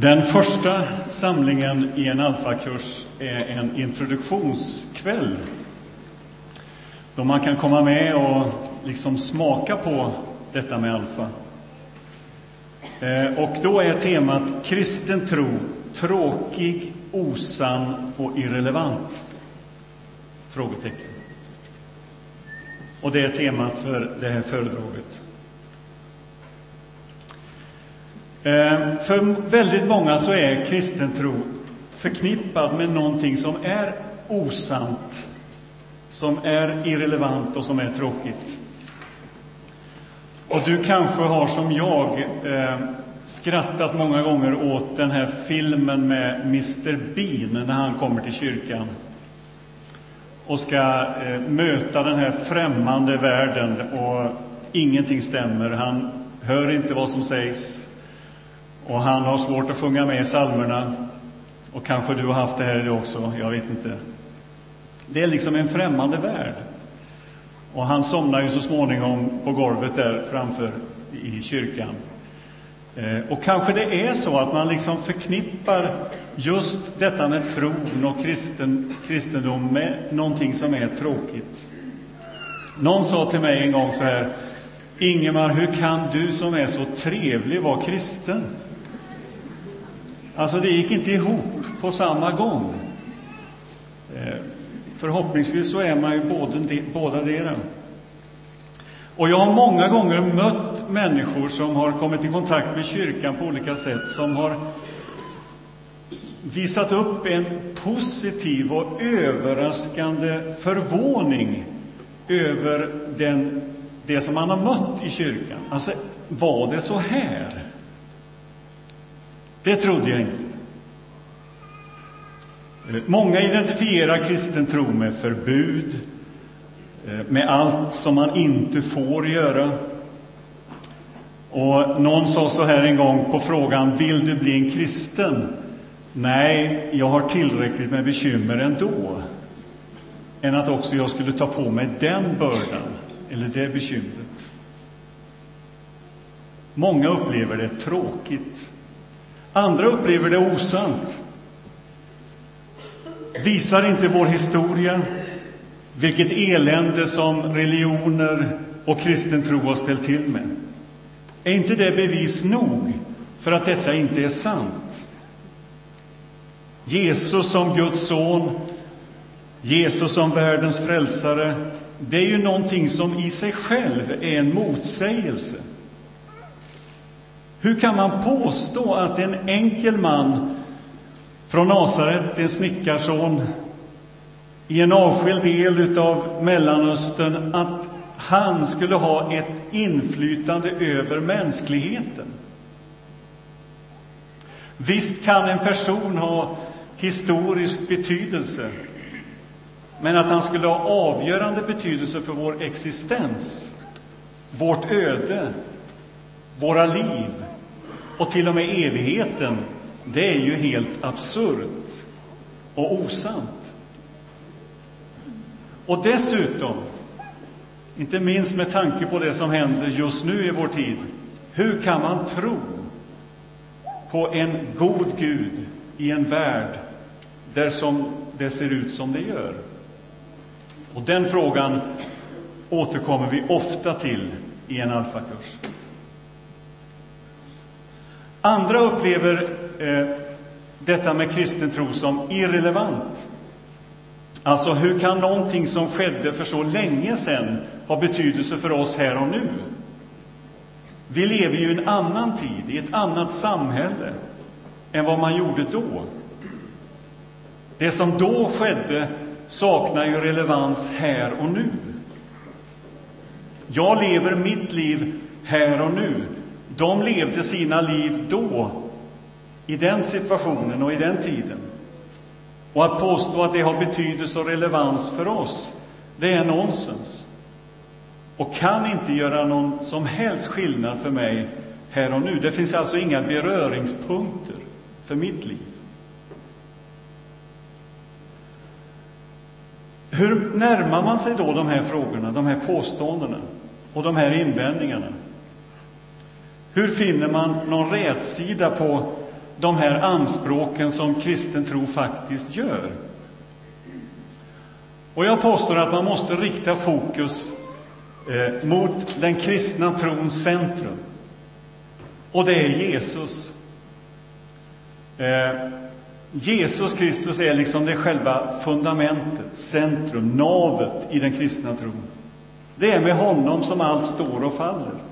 Den första samlingen i en alfakurs är en introduktionskväll då man kan komma med och liksom smaka på detta med alfa. Eh, och då är temat kristen tro tråkig, osann och irrelevant? Frågetecken. Och det är temat för det här föredraget. Eh, Eh, för väldigt många så är kristen tro förknippad med någonting som är osant, som är irrelevant och som är tråkigt. Och du kanske har som jag eh, skrattat många gånger åt den här filmen med Mr Bean när han kommer till kyrkan och ska eh, möta den här främmande världen och ingenting stämmer. Han hör inte vad som sägs och han har svårt att sjunga med i psalmerna. Och kanske du har haft det här idag också, jag vet inte. Det är liksom en främmande värld. Och han somnar ju så småningom på golvet där framför i kyrkan. Eh, och kanske det är så att man liksom förknippar just detta med tron och kristen, kristendom med någonting som är tråkigt. Någon sa till mig en gång så här, Ingemar, hur kan du som är så trevlig vara kristen? Alltså, det gick inte ihop på samma gång. Eh, förhoppningsvis så är man ju både, båda dera. Och jag har många gånger mött människor som har kommit i kontakt med kyrkan på olika sätt, som har visat upp en positiv och överraskande förvåning över den, det som man har mött i kyrkan. Alltså, var det så här? Det trodde jag inte. Eh, många identifierar kristen tro med förbud, eh, med allt som man inte får göra. Och någon sa så här en gång på frågan Vill du bli en kristen? Nej, jag har tillräckligt med bekymmer ändå. Än att också jag skulle ta på mig den bördan, eller det bekymret. Många upplever det tråkigt. Andra upplever det osant. Visar inte vår historia vilket elände som religioner och kristen tro har ställt till med? Är inte det bevis nog för att detta inte är sant? Jesus som Guds son, Jesus som världens frälsare, det är ju någonting som i sig själv är en motsägelse. Hur kan man påstå att en enkel man från Nasaret, en snickarson i en avskild del av Mellanöstern, att han skulle ha ett inflytande över mänskligheten? Visst kan en person ha historisk betydelse, men att han skulle ha avgörande betydelse för vår existens, vårt öde, våra liv, och till och med evigheten, det är ju helt absurt och osant. Och dessutom, inte minst med tanke på det som händer just nu i vår tid, hur kan man tro på en god Gud i en värld där som det ser ut som det gör? Och den frågan återkommer vi ofta till i en alfakurs. Andra upplever eh, detta med kristen tro som irrelevant. Alltså, hur kan någonting som skedde för så länge sedan ha betydelse för oss här och nu? Vi lever ju i en annan tid, i ett annat samhälle än vad man gjorde då. Det som då skedde saknar ju relevans här och nu. Jag lever mitt liv här och nu. De levde sina liv då, i den situationen och i den tiden. Och att påstå att det har betydelse och relevans för oss, det är nonsens. Och kan inte göra någon som helst skillnad för mig här och nu. Det finns alltså inga beröringspunkter för mitt liv. Hur närmar man sig då de här frågorna, de här påståendena och de här invändningarna? Hur finner man någon rätsida på de här anspråken som kristen tro faktiskt gör. Och jag påstår att man måste rikta fokus eh, mot den kristna trons centrum. Och det är Jesus. Eh, Jesus Kristus är liksom det själva fundamentet, centrum, navet i den kristna tron. Det är med honom som allt står och faller.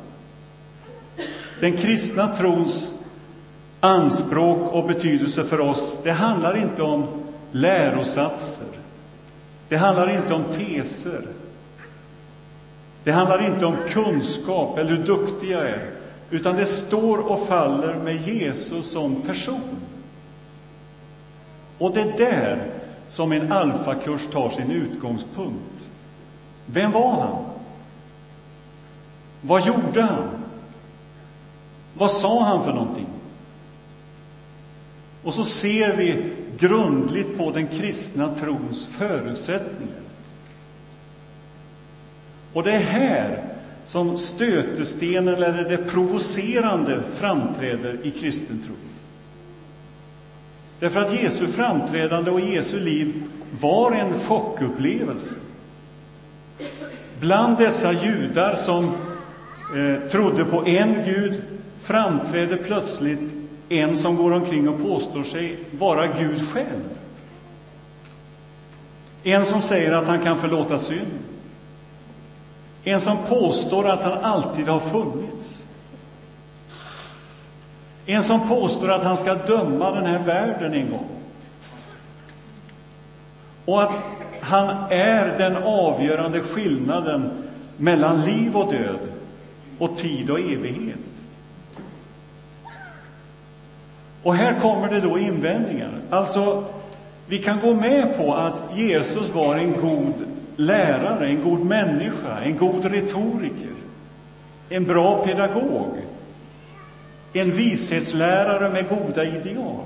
Den kristna trons anspråk och betydelse för oss, det handlar inte om lärosatser. Det handlar inte om teser. Det handlar inte om kunskap eller hur duktig jag är, utan det står och faller med Jesus som person. Och det är där som en alfakurs tar sin utgångspunkt. Vem var han? Vad gjorde han? Vad sa han för någonting? Och så ser vi grundligt på den kristna trons förutsättningar. Och det är här som stötestenen eller det provocerande framträder i kristen tro. Därför att Jesu framträdande och Jesu liv var en chockupplevelse. Bland dessa judar som eh, trodde på en Gud framträder plötsligt en som går omkring och påstår sig vara Gud själv. En som säger att han kan förlåta synd. En som påstår att han alltid har funnits. En som påstår att han ska döma den här världen en gång. Och att han är den avgörande skillnaden mellan liv och död och tid och evighet. Och här kommer det då invändningar. Alltså, vi kan gå med på att Jesus var en god lärare, en god människa, en god retoriker, en bra pedagog, en vishetslärare med goda ideal.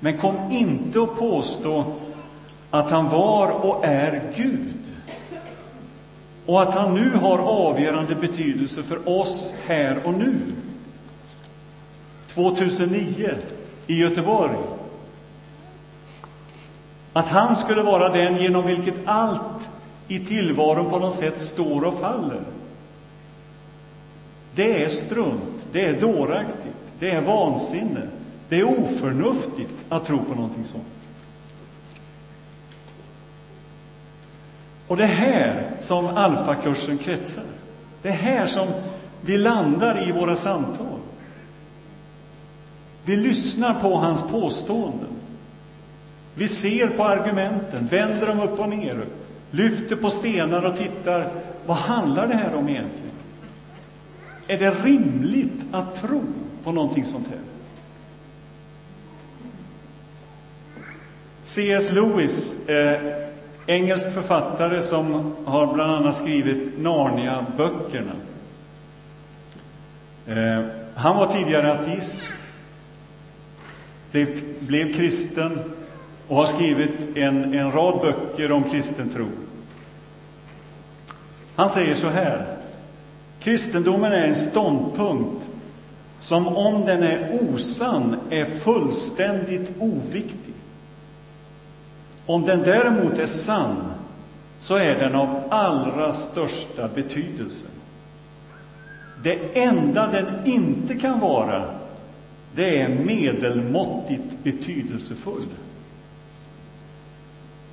Men kom inte och påstå att han var och är Gud och att han nu har avgörande betydelse för oss här och nu. 2009 i Göteborg. Att han skulle vara den genom vilket allt i tillvaron på något sätt står och faller. Det är strunt, det är dåraktigt, det är vansinne, det är oförnuftigt att tro på någonting sånt. Och det är här som alfakursen kretsar. Det är här som vi landar i våra samtal. Vi lyssnar på hans påståenden. Vi ser på argumenten, vänder dem upp och ner, lyfter på stenar och tittar. Vad handlar det här om egentligen? Är det rimligt att tro på någonting sånt här? C.S. Lewis, eh, engelsk författare som har bland annat skrivit Narnia-böckerna. Eh, han var tidigare ateist blev, blev kristen och har skrivit en, en rad böcker om kristen tro. Han säger så här. Kristendomen är en ståndpunkt som om den är osann är fullständigt oviktig. Om den däremot är sann så är den av allra största betydelse. Det enda den inte kan vara det är medelmåttigt betydelsefull.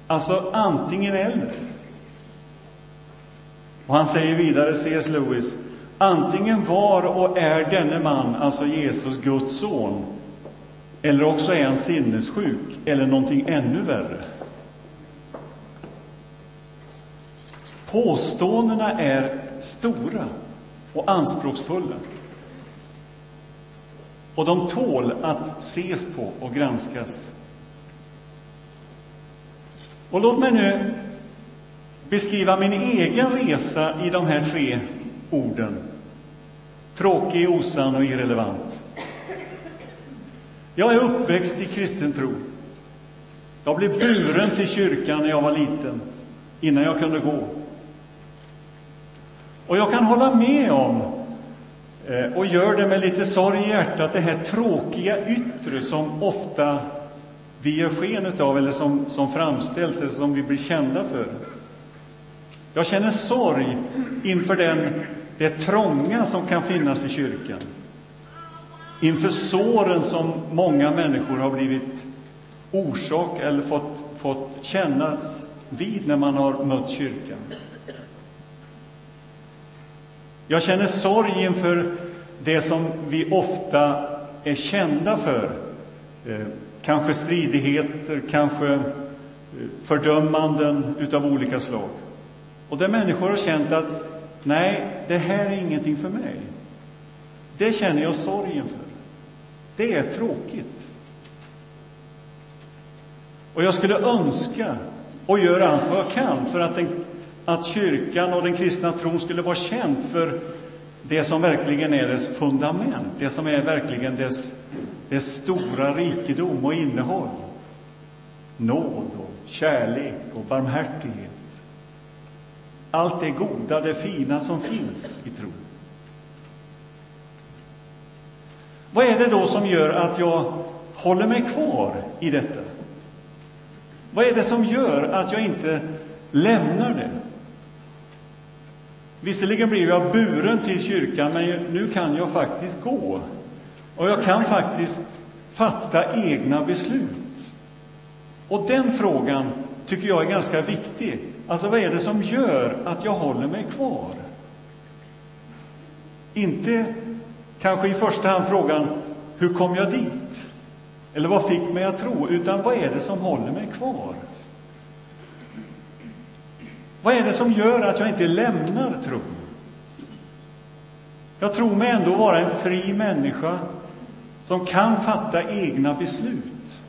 Alltså antingen eller. Och han säger vidare, C.S. Lewis, antingen var och är denne man, alltså Jesus, Guds son, eller också är han sinnessjuk, eller någonting ännu värre. Påståendena är stora och anspråksfulla. Och de tål att ses på och granskas. Och låt mig nu beskriva min egen resa i de här tre orden. Tråkig, osann och irrelevant. Jag är uppväxt i kristen tro. Jag blev buren till kyrkan när jag var liten, innan jag kunde gå. Och jag kan hålla med om Eh, och gör det med lite sorg i hjärtat, det här tråkiga yttre som ofta vi gör sken utav eller som, som framställs eller som vi blir kända för. Jag känner sorg inför den, det trånga som kan finnas i kyrkan. Inför såren som många människor har blivit orsak eller fått, fått kännas vid när man har mött kyrkan. Jag känner sorg inför det som vi ofta är kända för. Eh, kanske stridigheter, kanske eh, fördömanden utav olika slag. Och där människor har känt att nej, det här är ingenting för mig. Det känner jag sorg inför. Det är tråkigt. Och jag skulle önska och gör allt vad jag kan för att, den, att kyrkan och den kristna tron skulle vara känd för det som verkligen är dess fundament, det som är verkligen dess, dess stora rikedom och innehåll. Nåd och kärlek och barmhärtighet. Allt det goda, det fina som finns i tron. Vad är det då som gör att jag håller mig kvar i detta? Vad är det som gör att jag inte lämnar det? Visserligen blir jag buren till kyrkan, men nu kan jag faktiskt gå. Och jag kan faktiskt fatta egna beslut. Och den frågan tycker jag är ganska viktig. Alltså, vad är det som gör att jag håller mig kvar? Inte kanske i första hand frågan, hur kom jag dit? Eller vad fick mig att tro? Utan vad är det som håller mig kvar? Vad är det som gör att jag inte lämnar tron? Jag tror mig ändå vara en fri människa som kan fatta egna beslut.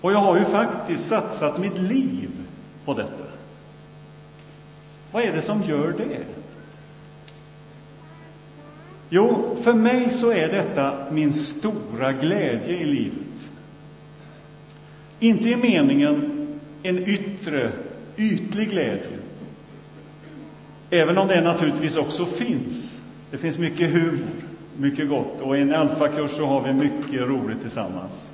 Och jag har ju faktiskt satsat mitt liv på detta. Vad är det som gör det? Jo, för mig så är detta min stora glädje i livet. Inte i meningen en yttre, ytlig glädje. Även om det naturligtvis också finns. Det finns mycket humor, mycket gott. Och i en alfakurs så har vi mycket roligt tillsammans.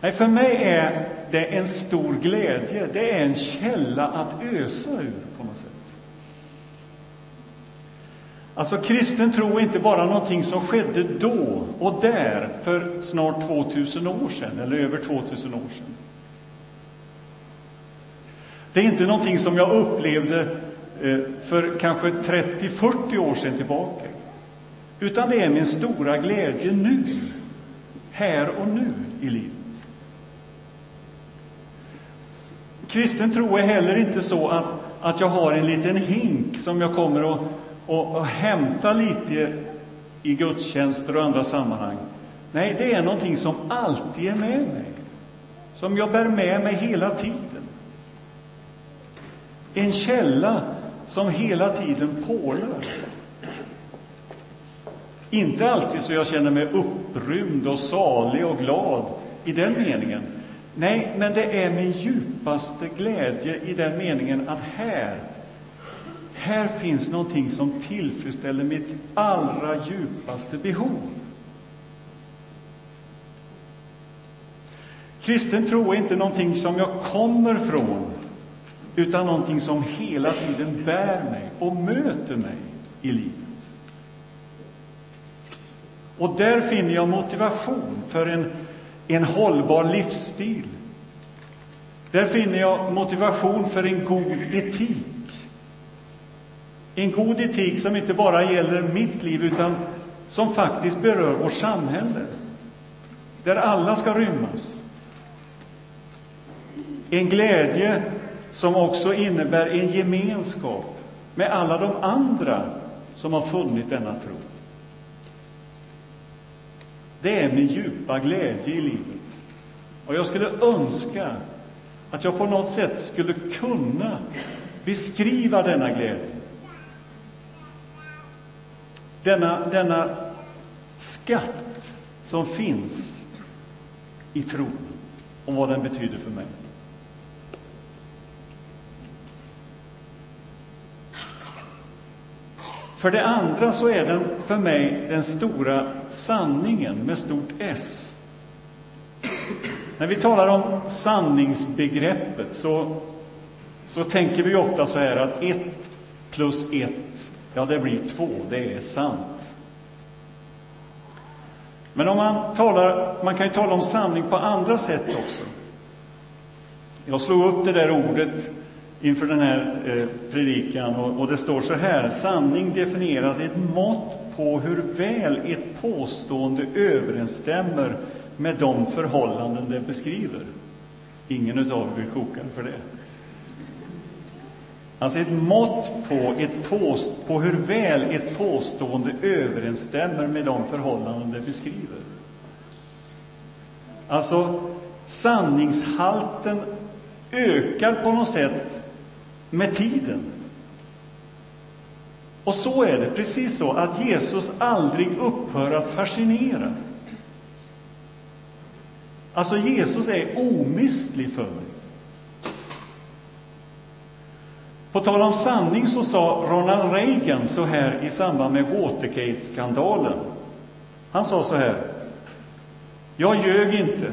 Nej, för mig är det en stor glädje. Det är en källa att ösa ur på något sätt. Alltså kristen tro är inte bara någonting som skedde då och där för snart 2000 år sedan, eller över 2000 år sedan. Det är inte någonting som jag upplevde eh, för kanske 30-40 år sedan tillbaka. Utan det är min stora glädje nu, här och nu i livet. Kristen tro är heller inte så att, att jag har en liten hink som jag kommer att och, och hämta lite i gudstjänster och andra sammanhang. Nej, det är någonting som alltid är med mig, som jag bär med mig hela tiden. En källa som hela tiden pålar. Inte alltid så jag känner mig upprymd och salig och glad i den meningen. Nej, men det är min djupaste glädje i den meningen att här här finns någonting som tillfredsställer mitt allra djupaste behov. Kristen tro är inte någonting som jag kommer från, utan någonting som hela tiden bär mig och möter mig i livet. Och där finner jag motivation för en, en hållbar livsstil. Där finner jag motivation för en god etik. En god etik som inte bara gäller mitt liv, utan som faktiskt berör vårt samhälle. Där alla ska rymmas. En glädje som också innebär en gemenskap med alla de andra som har funnit denna tro. Det är min djupa glädje i livet. Och jag skulle önska att jag på något sätt skulle kunna beskriva denna glädje denna, denna skatt som finns i tron och vad den betyder för mig. För det andra så är den för mig den stora sanningen med stort S. När vi talar om sanningsbegreppet så, så tänker vi ofta så här att ett plus ett, ja det blir två, det är sant. Men om man talar, man kan ju tala om sanning på andra sätt också. Jag slog upp det där ordet inför den här eh, predikan och, och det står så här. Sanning definieras i ett mått på hur väl ett påstående överensstämmer med de förhållanden det beskriver. Ingen utav er blir kokad för det. Alltså ett mått på, ett påst på hur väl ett påstående överensstämmer med de förhållanden det beskriver. Alltså, sanningshalten ökar på något sätt med tiden. Och så är det, precis så, att Jesus aldrig upphör att fascinera. Alltså, Jesus är omistlig för mig. På tal om sanning så sa Ronald Reagan så här i samband med Watergate-skandalen. Han sa så här. Jag ljög inte.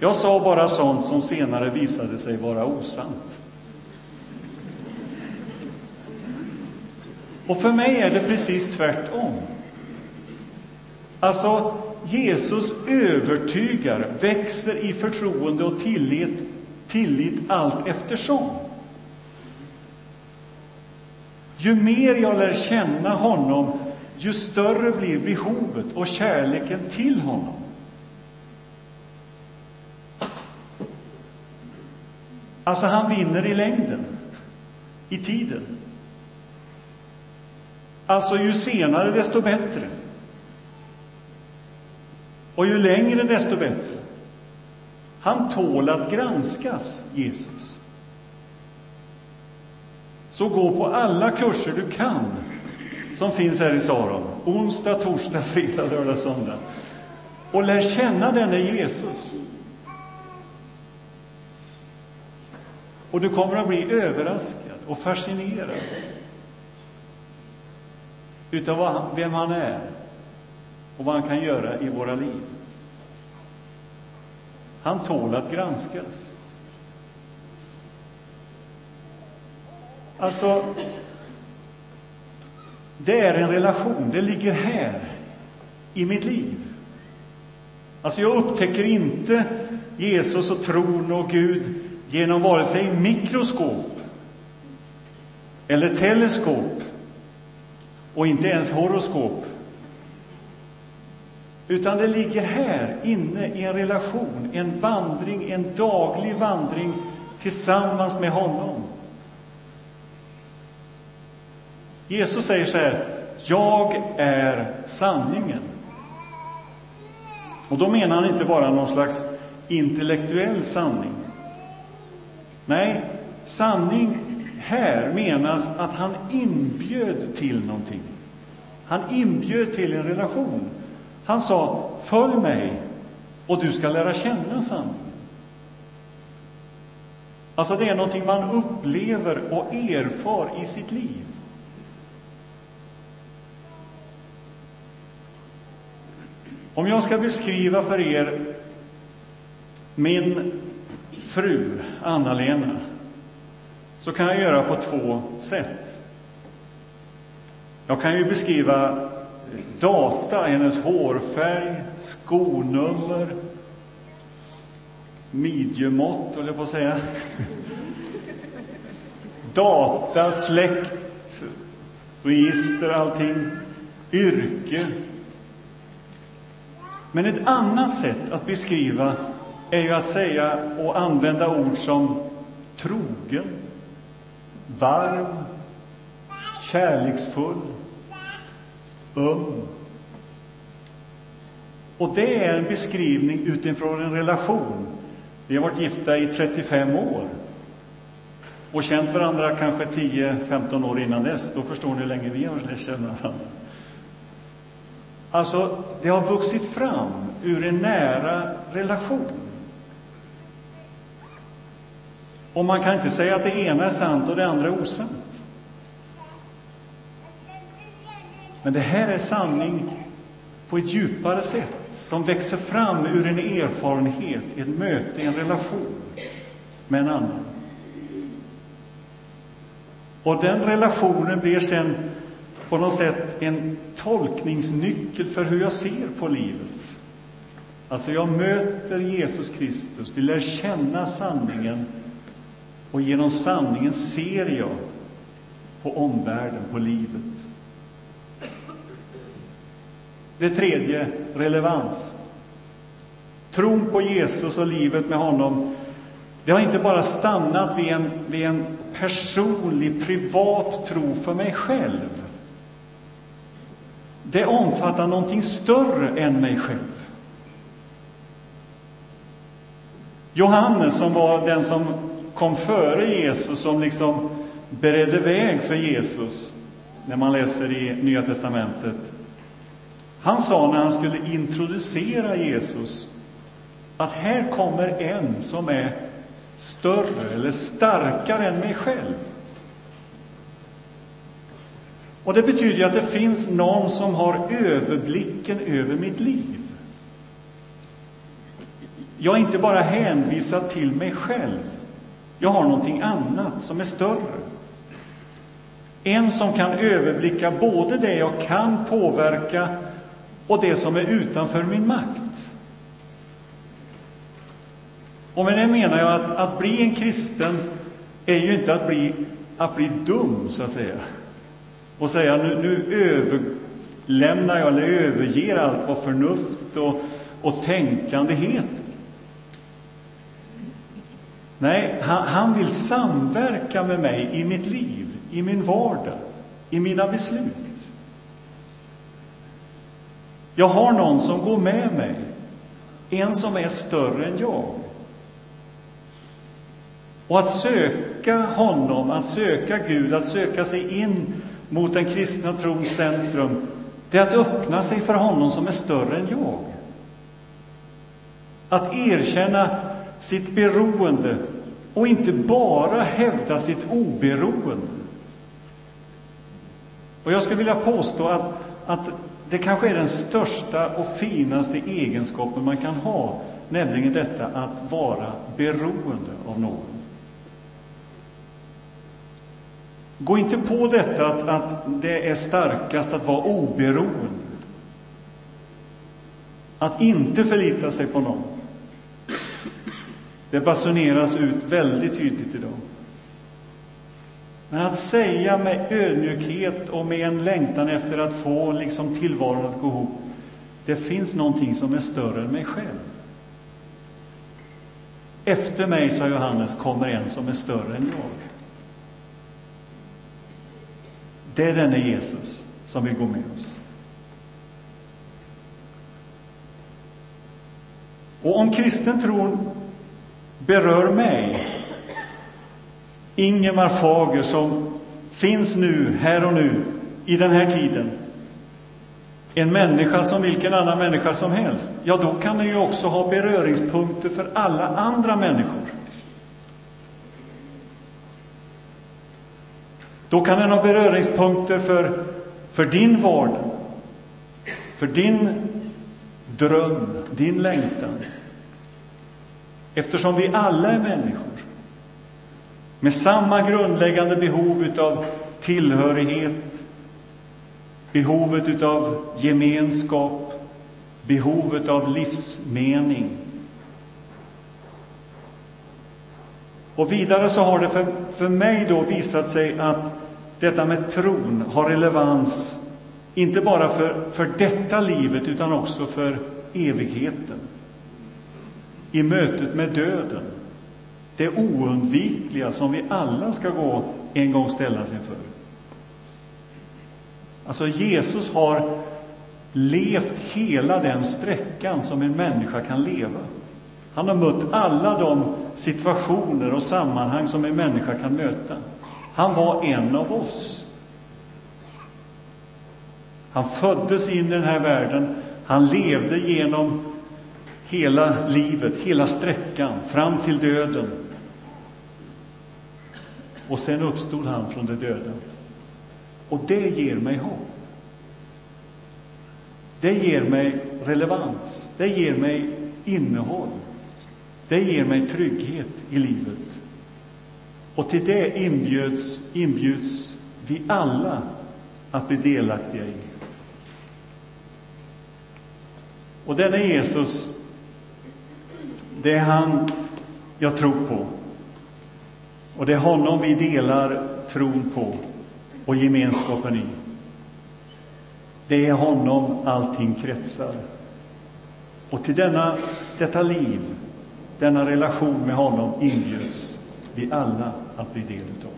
Jag sa bara sånt som senare visade sig vara osant. Och för mig är det precis tvärtom. Alltså, Jesus övertygar, växer i förtroende och tillit, tillit allt eftersom. Ju mer jag lär känna honom, ju större blir behovet och kärleken till honom. Alltså, han vinner i längden, i tiden. Alltså, ju senare, desto bättre. Och ju längre, desto bättre. Han tål att granskas, Jesus. Så gå på alla kurser du kan som finns här i Saron. Onsdag, torsdag, fredag, lördag, söndag. Och lär känna denne Jesus. Och du kommer att bli överraskad och fascinerad utav vem han är och vad han kan göra i våra liv. Han tål att granskas. Alltså, det är en relation, det ligger här, i mitt liv. Alltså, jag upptäcker inte Jesus och tron och Gud genom vare sig mikroskop eller teleskop och inte ens horoskop. Utan det ligger här inne i en relation, en vandring, en daglig vandring tillsammans med honom. Jesus säger så här, jag är sanningen. Och då menar han inte bara någon slags intellektuell sanning. Nej, sanning här menas att han inbjöd till någonting. Han inbjöd till en relation. Han sa, följ mig och du ska lära känna sanningen. Alltså, det är någonting man upplever och erfar i sitt liv. Om jag ska beskriva för er min fru, Anna-Lena, så kan jag göra på två sätt. Jag kan ju beskriva data, hennes hårfärg, skonummer, midjemått, höll jag på att säga. Data, släkt, register, allting. Yrke, men ett annat sätt att beskriva är ju att säga och använda ord som trogen, varm, kärleksfull, öm. Och det är en beskrivning utifrån en relation. Vi har varit gifta i 35 år och känt varandra kanske 10-15 år innan dess. Då förstår ni hur länge vi har lärt känna varandra. Alltså, det har vuxit fram ur en nära relation. Och man kan inte säga att det ena är sant och det andra är osant. Men det här är sanning på ett djupare sätt, som växer fram ur en erfarenhet, ett möte, en relation med en annan. Och den relationen blir sen på något sätt en tolkningsnyckel för hur jag ser på livet. Alltså, jag möter Jesus Kristus, vi lär känna sanningen och genom sanningen ser jag på omvärlden, på livet. Det tredje, relevans. Tron på Jesus och livet med honom, det har inte bara stannat vid en, vid en personlig, privat tro för mig själv. Det omfattar någonting större än mig själv. Johannes, som var den som kom före Jesus, som liksom beredde väg för Jesus, när man läser i Nya testamentet. Han sa när han skulle introducera Jesus att här kommer en som är större eller starkare än mig själv. Och det betyder ju att det finns någon som har överblicken över mitt liv. Jag är inte bara hänvisad till mig själv. Jag har någonting annat som är större. En som kan överblicka både det jag kan påverka och det som är utanför min makt. Och med det menar jag att, att bli en kristen är ju inte att bli, att bli dum, så att säga. Och säga nu, nu överlämnar jag eller överger allt vad förnuft och, och tänkande heter. Nej, han, han vill samverka med mig i mitt liv, i min vardag, i mina beslut. Jag har någon som går med mig, en som är större än jag. Och att söka honom, att söka Gud, att söka sig in mot den kristna trons centrum, det är att öppna sig för honom som är större än jag. Att erkänna sitt beroende och inte bara hävda sitt oberoende. Och jag skulle vilja påstå att, att det kanske är den största och finaste egenskapen man kan ha, nämligen detta att vara beroende av någon. Gå inte på detta att, att det är starkast att vara oberoende. Att inte förlita sig på någon. Det basuneras ut väldigt tydligt idag. Men att säga med ödmjukhet och med en längtan efter att få liksom tillvaron att gå ihop. Det finns någonting som är större än mig själv. Efter mig, sa Johannes, kommer en som är större än jag. Det är denne Jesus som vill gå med oss. Och om kristen tron berör mig, Ingemar Fager, som finns nu, här och nu, i den här tiden, en människa som vilken annan människa som helst, ja, då kan den ju också ha beröringspunkter för alla andra människor. Då kan den ha beröringspunkter för, för din vardag, för din dröm, din längtan. Eftersom vi alla är människor med samma grundläggande behov utav tillhörighet, behovet utav gemenskap, behovet av livsmening. Och vidare så har det för, för mig då visat sig att detta med tron har relevans inte bara för, för detta livet utan också för evigheten. I mötet med döden. Det oundvikliga som vi alla ska gå en gång ställas inför. Alltså Jesus har levt hela den sträckan som en människa kan leva. Han har mött alla de situationer och sammanhang som en människa kan möta. Han var en av oss. Han föddes in i den här världen. Han levde genom hela livet, hela sträckan, fram till döden. Och sen uppstod han från de döda. Och det ger mig hopp. det ger mig relevans, det ger mig innehåll. Det ger mig trygghet i livet. Och till det inbjuds, inbjuds vi alla att bli delaktiga i. Och denne Jesus, det är han jag tror på. Och det är honom vi delar tron på och gemenskapen i. Det är honom allting kretsar. Och till denna, detta liv, denna relation med honom inbjuds vi alla att bli del utav.